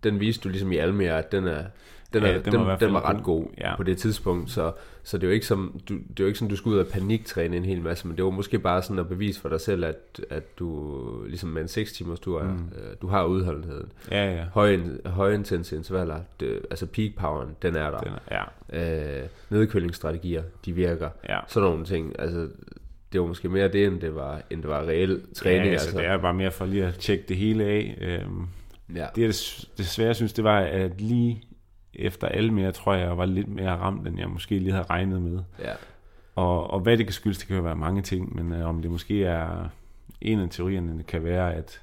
den viste du ligesom i Almere, at den er, den, er, ja, den, var, den, den var ret god ja. på det tidspunkt, så, så det er jo ikke som, du, det er jo ikke sådan, du skulle ud og paniktræne en hel masse, men det var måske bare sådan at bevise for dig selv, at, at du ligesom med en 6 timers tur, mm. øh, du har udholdenheden. Ja, ja. Høj, højintense intervaller, det, altså peak poweren, den er der. Den er, ja. Øh, nedkølingsstrategier, de virker. Ja. Sådan nogle ting, altså det var måske mere det, end det var, end det var reel træning. Ja, altså, altså. det er bare mere for lige at tjekke det hele af. Øhm, ja. Det, jeg desværre synes, det var, at lige efter Almere, tror jeg, jeg var lidt mere ramt, end jeg måske lige havde regnet med. Ja. Og, og hvad det kan skyldes, det kan jo være mange ting, men øh, om det måske er en af teorierne, kan være, at,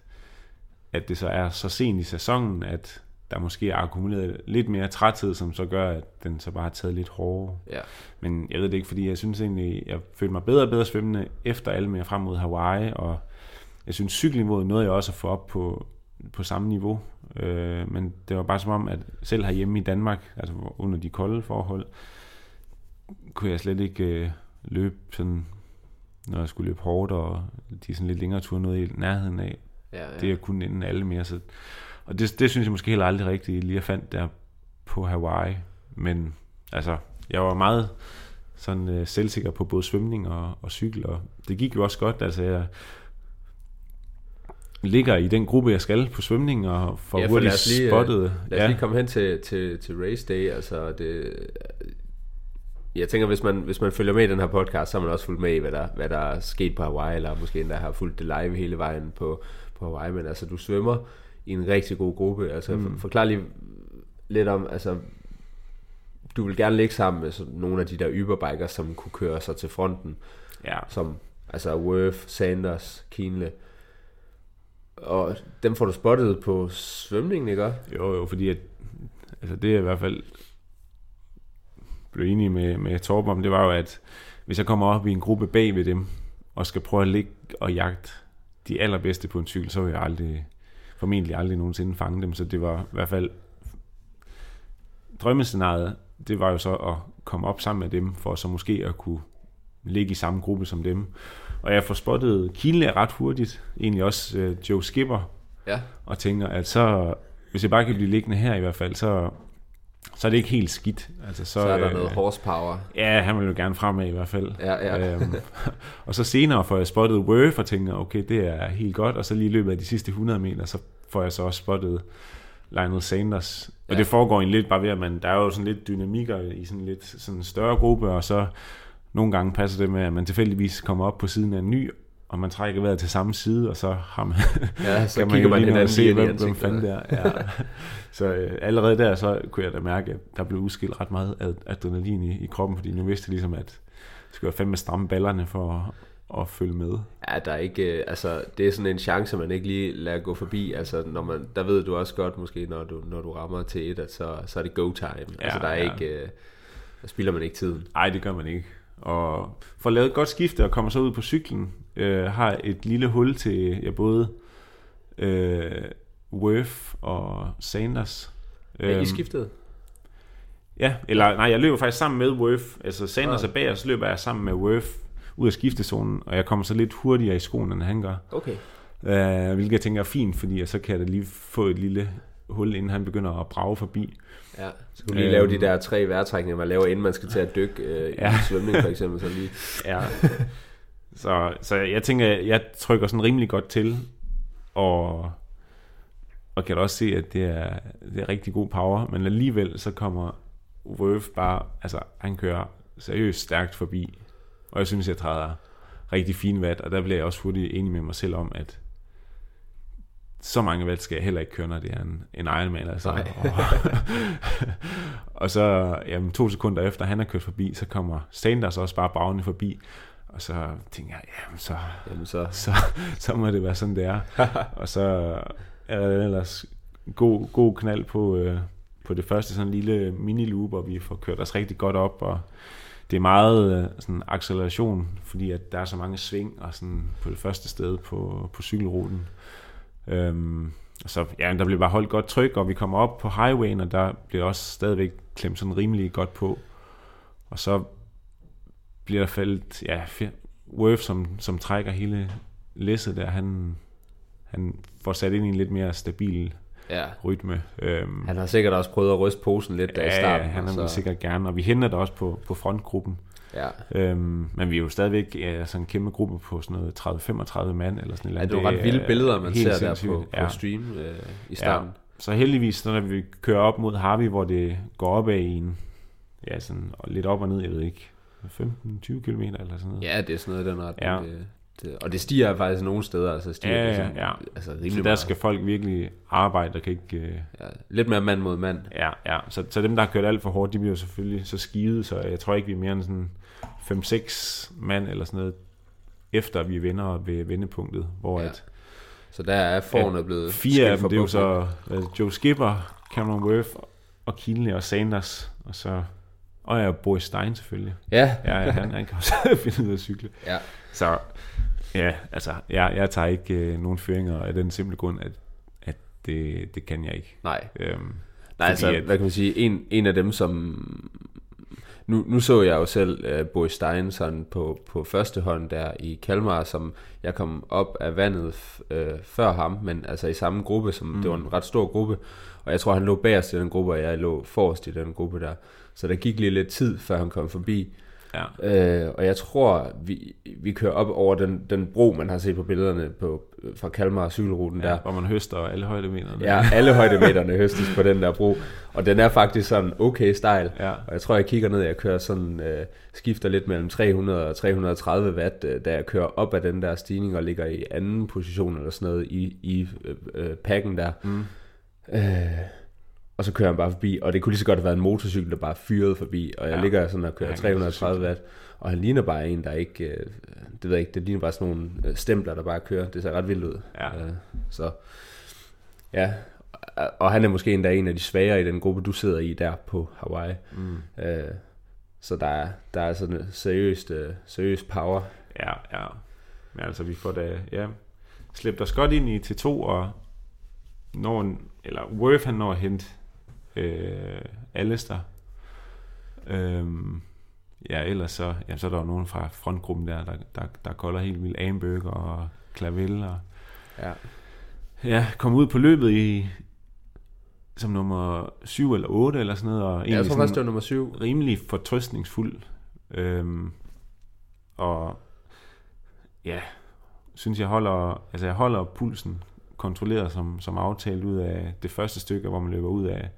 at det så er så sent i sæsonen, at der måske er akkumuleret lidt mere træthed, som så gør, at den så bare har taget lidt hårdere. Ja. Men jeg ved det ikke, fordi jeg synes egentlig, jeg følte mig bedre og bedre svømmende efter alle mere frem mod Hawaii, og jeg synes cykelniveauet nåede jeg også at få op på, på samme niveau. Øh, men det var bare som om, at selv herhjemme i Danmark, altså under de kolde forhold, kunne jeg slet ikke øh, løbe sådan, når jeg skulle løbe hårdt, og de sådan lidt længere ture noget i nærheden af. Ja, ja. Det er kun inden alle mere. Så, og det, det synes jeg måske heller aldrig rigtigt lige at fandt der på Hawaii. Men altså, jeg var meget sådan øh, selvsikker på både svømning og, og cykel, og det gik jo også godt. Altså, jeg ligger i den gruppe, jeg skal på svømning, og får Ja, for lad hurtigt os lige, øh, spottet. Lad os ja. lige komme hen til, til, til race day. Altså det, jeg tænker, hvis man, hvis man følger med i den her podcast, så har man også fulgt med i, hvad der, hvad der er sket på Hawaii, eller måske endda har fulgt det live hele vejen på, på Hawaii. Men altså, du svømmer i en rigtig god gruppe. Altså, mm. forklar lige lidt om, altså, du vil gerne ligge sammen med nogle af de der yberbikers, som kunne køre sig til fronten, Ja, som altså Worth, Sanders, Kienle. Og dem får du spottet på svømningen, ikke? Jo, jo, fordi at, altså det er i hvert fald blev enig med, med Torben om, det var jo, at hvis jeg kommer op i en gruppe bag ved dem, og skal prøve at ligge og jagte de allerbedste på en cykel, så vil jeg aldrig, formentlig aldrig nogensinde fange dem, så det var i hvert fald drømmescenariet, det var jo så at komme op sammen med dem, for så måske at kunne ligge i samme gruppe som dem. Og jeg får spottet Kienle ret hurtigt, egentlig også øh, Joe Skipper, Ja. og tænker, at så, hvis jeg bare kan blive liggende her i hvert fald, så, så er det ikke helt skidt. Altså, så, Så er der øh, noget horsepower. Ja, han vil jo gerne fremad i hvert fald. Ja, ja. Øhm, og så senere får jeg spottet Worth og tænker, okay, det er helt godt. Og så lige i løbet af de sidste 100 meter, så får jeg så også spottet Lionel Sanders. Og Ja. det foregår egentlig lidt bare ved, at man, der er jo sådan lidt dynamikker i sådan lidt sådan en større gruppe, og så nogle gange passer det med, at man tilfældigvis kommer op på siden af en ny, og man trækker vejret til samme side, og så har man, Ja, så kan kigger man, man jo lige nå at se, hvem, hvem fanden det er. Ja. så øh, allerede der, så kunne jeg da mærke, at der blev udskilt ret meget ad- adrenalin i, i kroppen, fordi nu vidste jeg ligesom, at jeg skulle fandme stramme ballerne for at, at følge med. Ja, der er ikke, øh, altså, det er sådan en chance, man ikke lige lader gå forbi. Altså, når man, der ved du også godt, måske, når du, når du rammer til et, at så, så er det go time. Ja, altså, der er ja. ikke, øh, der spilder man ikke tiden. Nej, det gør man ikke. Og for at lave et godt skifte og komme så ud på cyklen, øh, har et lille hul til ja, både øh, Worth og Sanders. Er I Øhm, skiftet? Ja, eller nej, jeg løber faktisk sammen med Worth. Altså Sanders Ah. er bag, og så løber jeg sammen med Worth ud af skiftezonen, og jeg kommer så lidt hurtigere i skoen, end han gør. Okay. Uh, hvilket jeg tænker er fint, fordi så kan jeg da lige få et lille hul, inden han begynder at brage forbi. Ja, så skulle lige Øhm. lave de der tre vejrtrækninger, man laver, inden man skal til at dykke øh, i Ja. svømning, for eksempel. Så lige. Ja. så, så jeg tænker, jeg trykker sådan rimelig godt til, og, og kan da også se, at det er, det er rigtig god power, men alligevel så kommer Worth bare, altså han kører seriøst stærkt forbi, og jeg synes, jeg træder rigtig fin vat, og der bliver jeg også hurtigt enig med mig selv om, at så mange watt skal jeg heller ikke køre, når det er en, en Ironman. Altså. Nej. Og, så jamen, to sekunder efter, han er kørt forbi, så kommer Sanders også bare bravende forbi. Og så tænker jeg, jamen så, Jamen så, så, så må det være sådan, det er. og så er der ellers god, god knald på, øh, på det første sådan lille mini-loop, og vi får kørt os rigtig godt op, og det er meget øh, sådan acceleration, fordi at der er så mange sving og sådan på det første sted på, på cykelruten. Øhm, så ja, der bliver bare holdt godt tryk, og vi kommer op på highwayen, og der bliver også stadigvæk klemt sådan rimelig godt på. Og så bliver der faldet, ja, Worth, som, som trækker hele læsset der, han, han får sat ind i en lidt mere stabil ja. rytme. Øhm, Han har sikkert også prøvet at ryste posen lidt der i ja, starten. han og vil så, sikkert gerne, og vi henter det også på, på frontgruppen. Ja. Øhm, men vi er jo stadigvæk ja, sådan en kæmpe gruppe på sådan noget 30-35 mand, eller sådan et eller Ja, det er jo ret vilde billeder, man ser der sindssygt. på, på Ja. stream øh, i starten. Så heldigvis, så når vi kører op mod Harvey, hvor det går op i en, ja, sådan og lidt op og ned, jeg ved ikke, 15-20 km eller sådan noget. Ja, det er sådan noget den retning. Ja. Det, det, og det stiger faktisk nogle steder, altså stiger Ja, ja, sådan, ja. altså så rimelig der meget. skal folk virkelig arbejde, der kan ikke... Øh, Ja, lidt mere mand mod mand. ja, ja. Så, så dem, der har kørt alt for hårdt, de bliver selvfølgelig så skivet, så jeg tror ikke, vi er mere end sådan 5-6 mand eller sådan noget, efter vi vinder ved vendepunktet, hvor Ja. ja. at Så der er forne blevet Fire af dem, det er jo så Joe Skipper, Cameron Worth og Kienle og Sanders, og så og ja, Boris Stein selvfølgelig. Ja. Ja, ja han, han kan også finde ud af at cykle. Ja. Så ja, altså, jeg, jeg tager ikke øh, nogen føringer af den simple grund, at, at det, det kan jeg ikke. Nej. Øhm, Nej, altså, at- hvad kan man sige, en, en af dem, som... Nu, nu så jeg jo selv uh, Boris Stein sådan på, på første hånd der i Kalmar, som jeg kom op af vandet uh, før ham, men altså i samme gruppe, som mm. det var en ret stor gruppe, og jeg tror, han lå bagerst i den gruppe, og jeg lå forrest i den gruppe der. Så der gik lige lidt tid, før han kom forbi. Ja. Øh, og jeg tror, vi, vi kører op over den, den bro, man har set på billederne på, fra Kalmar cykelruten ja, der. hvor man høster alle højdemeterne. Ja, alle højdemeterne høstes på den der bro. Og den er faktisk sådan okay stejl. Ja. Og jeg tror, jeg kigger ned, jeg kører sådan, øh, skifter lidt mellem 300 og 330 watt, øh, da jeg kører op af den der stigning og ligger i anden position eller sådan noget i, i øh, øh, pakken der. Mm. Øh, og så kører han bare forbi, og det kunne lige så godt have været en motorcykel, der bare fyrede forbi, og jeg Ja. ja. ligger sådan og kører kan 330 watt, og han ligner bare en, der ikke, øh, det ved jeg ikke, det ligner bare sådan nogle øh, stempler, der bare kører, det ser ret vildt ud. Ja. Øh, så, ja, og han er måske endda en af de svagere i den gruppe, du sidder i der på Hawaii. Mm. Øh, så der er, der er sådan seriøst, øh, seriøst power. Ja, ja. Men altså, vi får da, ja, slæbt os godt ind i T2, og når, en, eller Worth han når at hente øh, Alistair. Øhm, ja, ellers så, ja, så er der jo nogen fra frontgruppen der, der, der, der kolder helt vildt Amberg og Clavel, og Ja. ja, kom ud på løbet i som nummer 7 eller 8 eller sådan noget, og Jeg egentlig tror faktisk, det var nummer syv. rimelig fortrøstningsfuld. Øhm, og ja, synes jeg holder, altså jeg holder pulsen kontrolleret som, som aftalt ud af det første stykke, hvor man løber ud af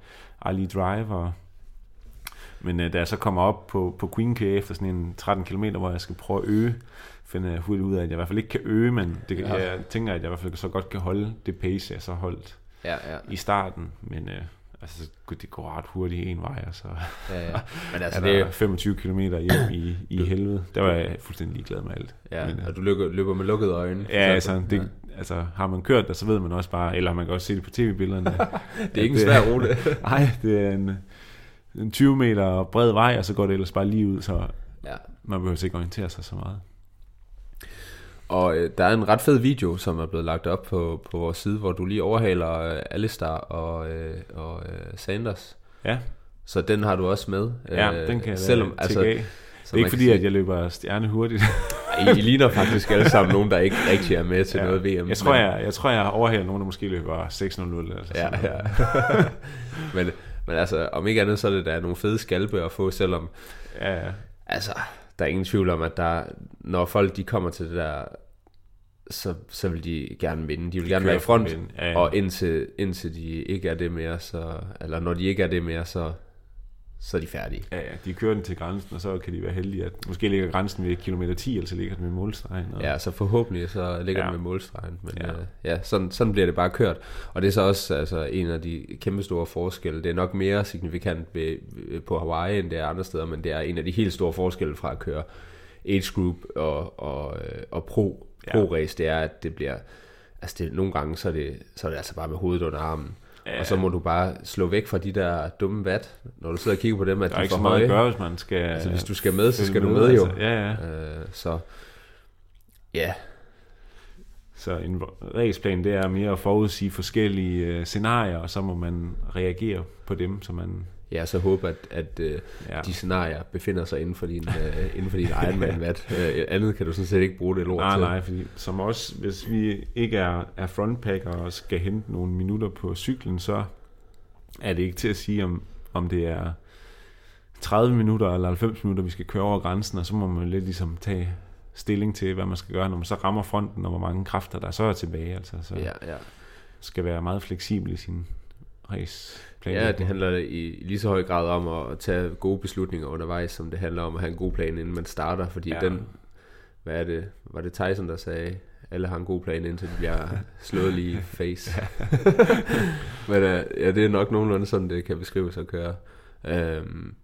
Ali Drive. Og, men øh, da jeg så kommer op på, på Queen K efter sådan en 13 km, hvor jeg skal prøve at øge, finder jeg hurtigt ud af, at jeg i hvert fald ikke kan øge, men det, Ja. jeg tænker, at jeg i hvert fald så godt kan holde det pace, jeg så holdt Ja, ja. i starten. Men øh, altså, det går ret hurtigt en vej, og så ja, ja. Men altså, det, der 25 km hjem i, i helvede. Der var jeg fuldstændig ligeglad med alt. ja, Men, øh, og du løber, løber med lukkede øjne. ja, altså, det, altså, har man kørt der, så ved man også bare, eller man kan også se det på tv-billederne. det er ikke en svær rute. Nej, det er en, en 20 meter bred vej, og så går det ellers bare lige ud, så ja. man behøver ikke orientere sig så meget. Og øh, der er en ret fed video, som er blevet lagt op på, på vores side, hvor du lige overhaler øh, Alistar og, øh, og øh, Sanders. Ja, Så den har du også med. ja øh, den kan jeg selvom, altså. Det er ikke fordi, kan at jeg løber stjerne hurtigt. I, ligner faktisk alle sammen nogen, der ikke rigtig er med til Ja. noget VM. Jeg tror, men, jeg, jeg, tror, jeg overhaler nogen, der måske løber 6.00. Altså Ja, sådan ja. noget. men, men altså, om ikke andet, så er det da nogle fede skalpe at få, selvom ja, ja. altså, der er ingen tvivl om, at der, når folk de kommer til det der, så, så vil de gerne vinde. De vil gerne kører være i front. Ja, ja. og indtil, indtil de ikke er det mere, så, eller når de ikke er det mere, så, så er de færdige. Ja, ja, de kører den til grænsen, og så kan de være heldige, at måske ligger grænsen ved kilometer 10, eller så ligger den ved målstregen. Og, Ja, så forhåbentlig så ligger Ja. den med målstregen. Men Ja. øh, ja sådan, sådan bliver det bare kørt. Og det er så også altså, en af de kæmpe store forskelle. Det er nok mere signifikant ved, ved- på Hawaii, end det er andre steder, men det er en af de helt store forskelle fra at køre age group og, og, øh, og pro, Ja. pro race, det er, at det bliver, altså det, nogle gange, så er, det, så er det altså bare med hovedet under armen. Ja. Og så må du bare slå væk fra de der dumme vat, når du sidder og kigger på dem, at der de er er ikke for så meget at høje. gøre, hvis man skal... Altså hvis du skal med, så skal du med jo. Altså. Ja, ja. Øh, så ja, Så en raceplan, det er mere at forudsige forskellige øh, scenarier, og så må man reagere på dem, så man... Ja, så håber at, at uh, Ja. de scenarier befinder sig inden for din, uh, inden for din egen mandvat. Uh, andet kan du sådan set ikke bruge det lort Nej, til. nej, fordi som også, hvis vi ikke er, er frontpacker og skal hente nogle minutter på cyklen, så er det ikke til at sige, om, om det er 30 minutter eller 90 minutter, vi skal køre over grænsen, og så må man lidt ligesom tage stilling til, hvad man skal gøre, når man så rammer fronten, og hvor mange kræfter der så er tilbage. Altså, så Ja, ja. skal være meget fleksibel i sin race ja, det handler i, lige så høj grad om at tage gode beslutninger undervejs, som det handler om at have en god plan, inden man starter. Fordi Ja. den, hvad er det, var det Tyson, der sagde, alle har en god plan, indtil de bliver slået lige i face. Men uh, ja, det er nok nogenlunde sådan, det kan beskrives at køre. Um,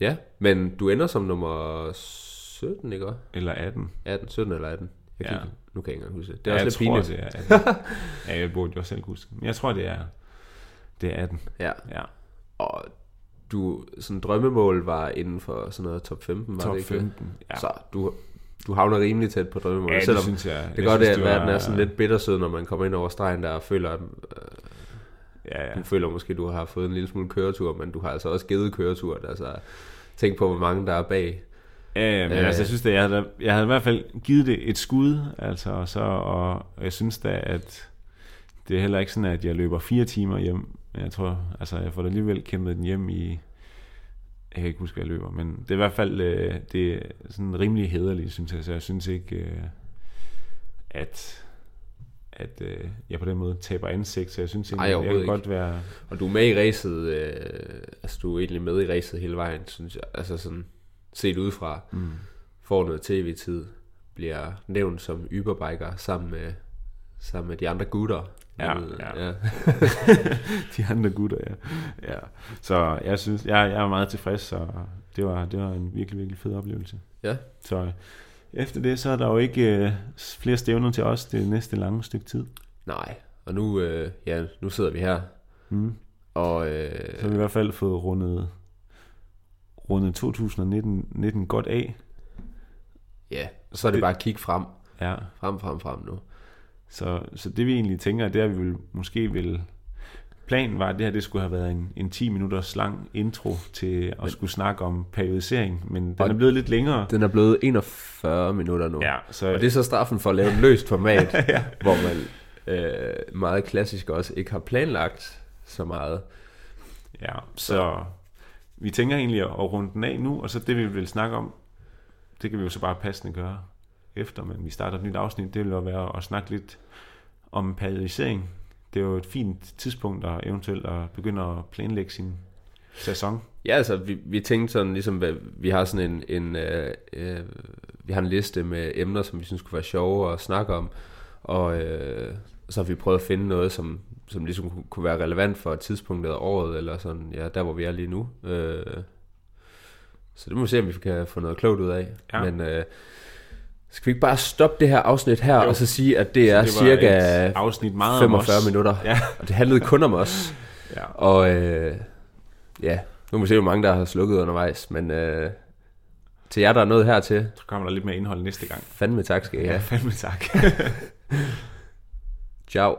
ja, men du ender som nummer 17, ikke? Eller 18. 18, 17 eller 18. Jeg kan Ja. ikke, nu kan jeg ikke engang huske det. Det er ja, også lidt pinligt. det er 18. ja, jeg burde jo selv huske. Men jeg tror, det er, Det er 18. Ja. Ja. Og du, sådan drømmemål var inden for sådan noget top 15, var Top det ikke det? 15. Ja. Så du, du havner rimelig tæt på drømmemålet, ja, det selvom synes jeg. det kan godt at var- den er sådan lidt bittersød, når man kommer ind over stregen der og føler, at Ja, ja. du føler måske, at du har fået en lille smule køretur, men du har altså også givet køretur. Altså, tænk på, hvor mange der er bag. Ja, ja, men Øh. altså, jeg synes, at jeg havde, jeg havde i hvert fald givet det et skud, altså, og, så, og jeg synes da, at det er heller ikke sådan, at jeg løber fire timer hjem, men jeg tror, altså, jeg får da alligevel kæmpet den hjem i, jeg kan ikke huske, hvad jeg løber, men det er i hvert fald, øh, det er sådan rimelig hederligt, synes jeg, så jeg synes ikke, øh, at at øh, jeg på den måde taber ansigt, så jeg synes Ej, egentlig, jeg kan godt være... Og du er med i racet, øh, altså du er egentlig med i racet hele vejen, synes jeg. Altså sådan, set udefra, Mm. får noget tv-tid, bliver nævnt som Uberbiker sammen med, sammen med de andre gutter. Ja, ja. ja. de andre gutter, ja. ja. Så jeg synes, jeg, jeg er meget tilfreds, så det var, det var en virkelig, virkelig fed oplevelse. Ja. Så efter det, så er der jo ikke øh, flere stævner til os det næste lange stykke tid. Nej, og nu, øh, ja, nu sidder vi her, Mm. og øh, Så har vi i hvert fald fået rundet, rundet 2019 19 godt af. ja, så er det Det- bare at kigge frem, Ja. frem, frem, frem nu. Så, så det vi egentlig tænker, det er, at vi vil, måske vil... Planen var, at det her det skulle have været en, en 10 minutters lang intro til at Men- skulle snakke om periodisering, men den er blevet lidt længere. Den er blevet 41 minutter nu. Ja, så, Og det er så straffen for at lave et løst format, ja. hvor man øh, meget klassisk også ikke har planlagt så meget. Ja, så vi tænker egentlig at at runde den af nu, og så det vi vil snakke om, det kan vi jo så bare passende gøre efter, men vi starter et nyt afsnit, det vil jo være at snakke lidt om periodisering. Det er jo et fint tidspunkt at eventuelt at begynde at planlægge sin sæson. Ja, altså, vi, vi tænkte sådan, ligesom, hvad- vi har sådan en, en øh, øh, vi har en liste med emner, som vi synes kunne være sjove at snakke om, og øh, så har vi prøvet at finde noget, som, som ligesom kunne- være relevant for et tidspunkt af året, eller sådan, ja, der hvor vi er lige nu. Øh, så det må vi se, om vi kan få noget klogt ud af. Ja. Men øh, skal vi ikke bare stoppe det her afsnit her, Jo. og så sige, at det er det cirka afsnit meget 45 om os. minutter, Ja. og det handlede kun om os. Ja. Og øh, ja, nu må vi se, hvor mange der har slukket undervejs, men øh, til jer, der er noget hertil, Så kommer der lidt mere indhold næste gang. fandme tak skal I Ja, have. fandme tak. Ciao.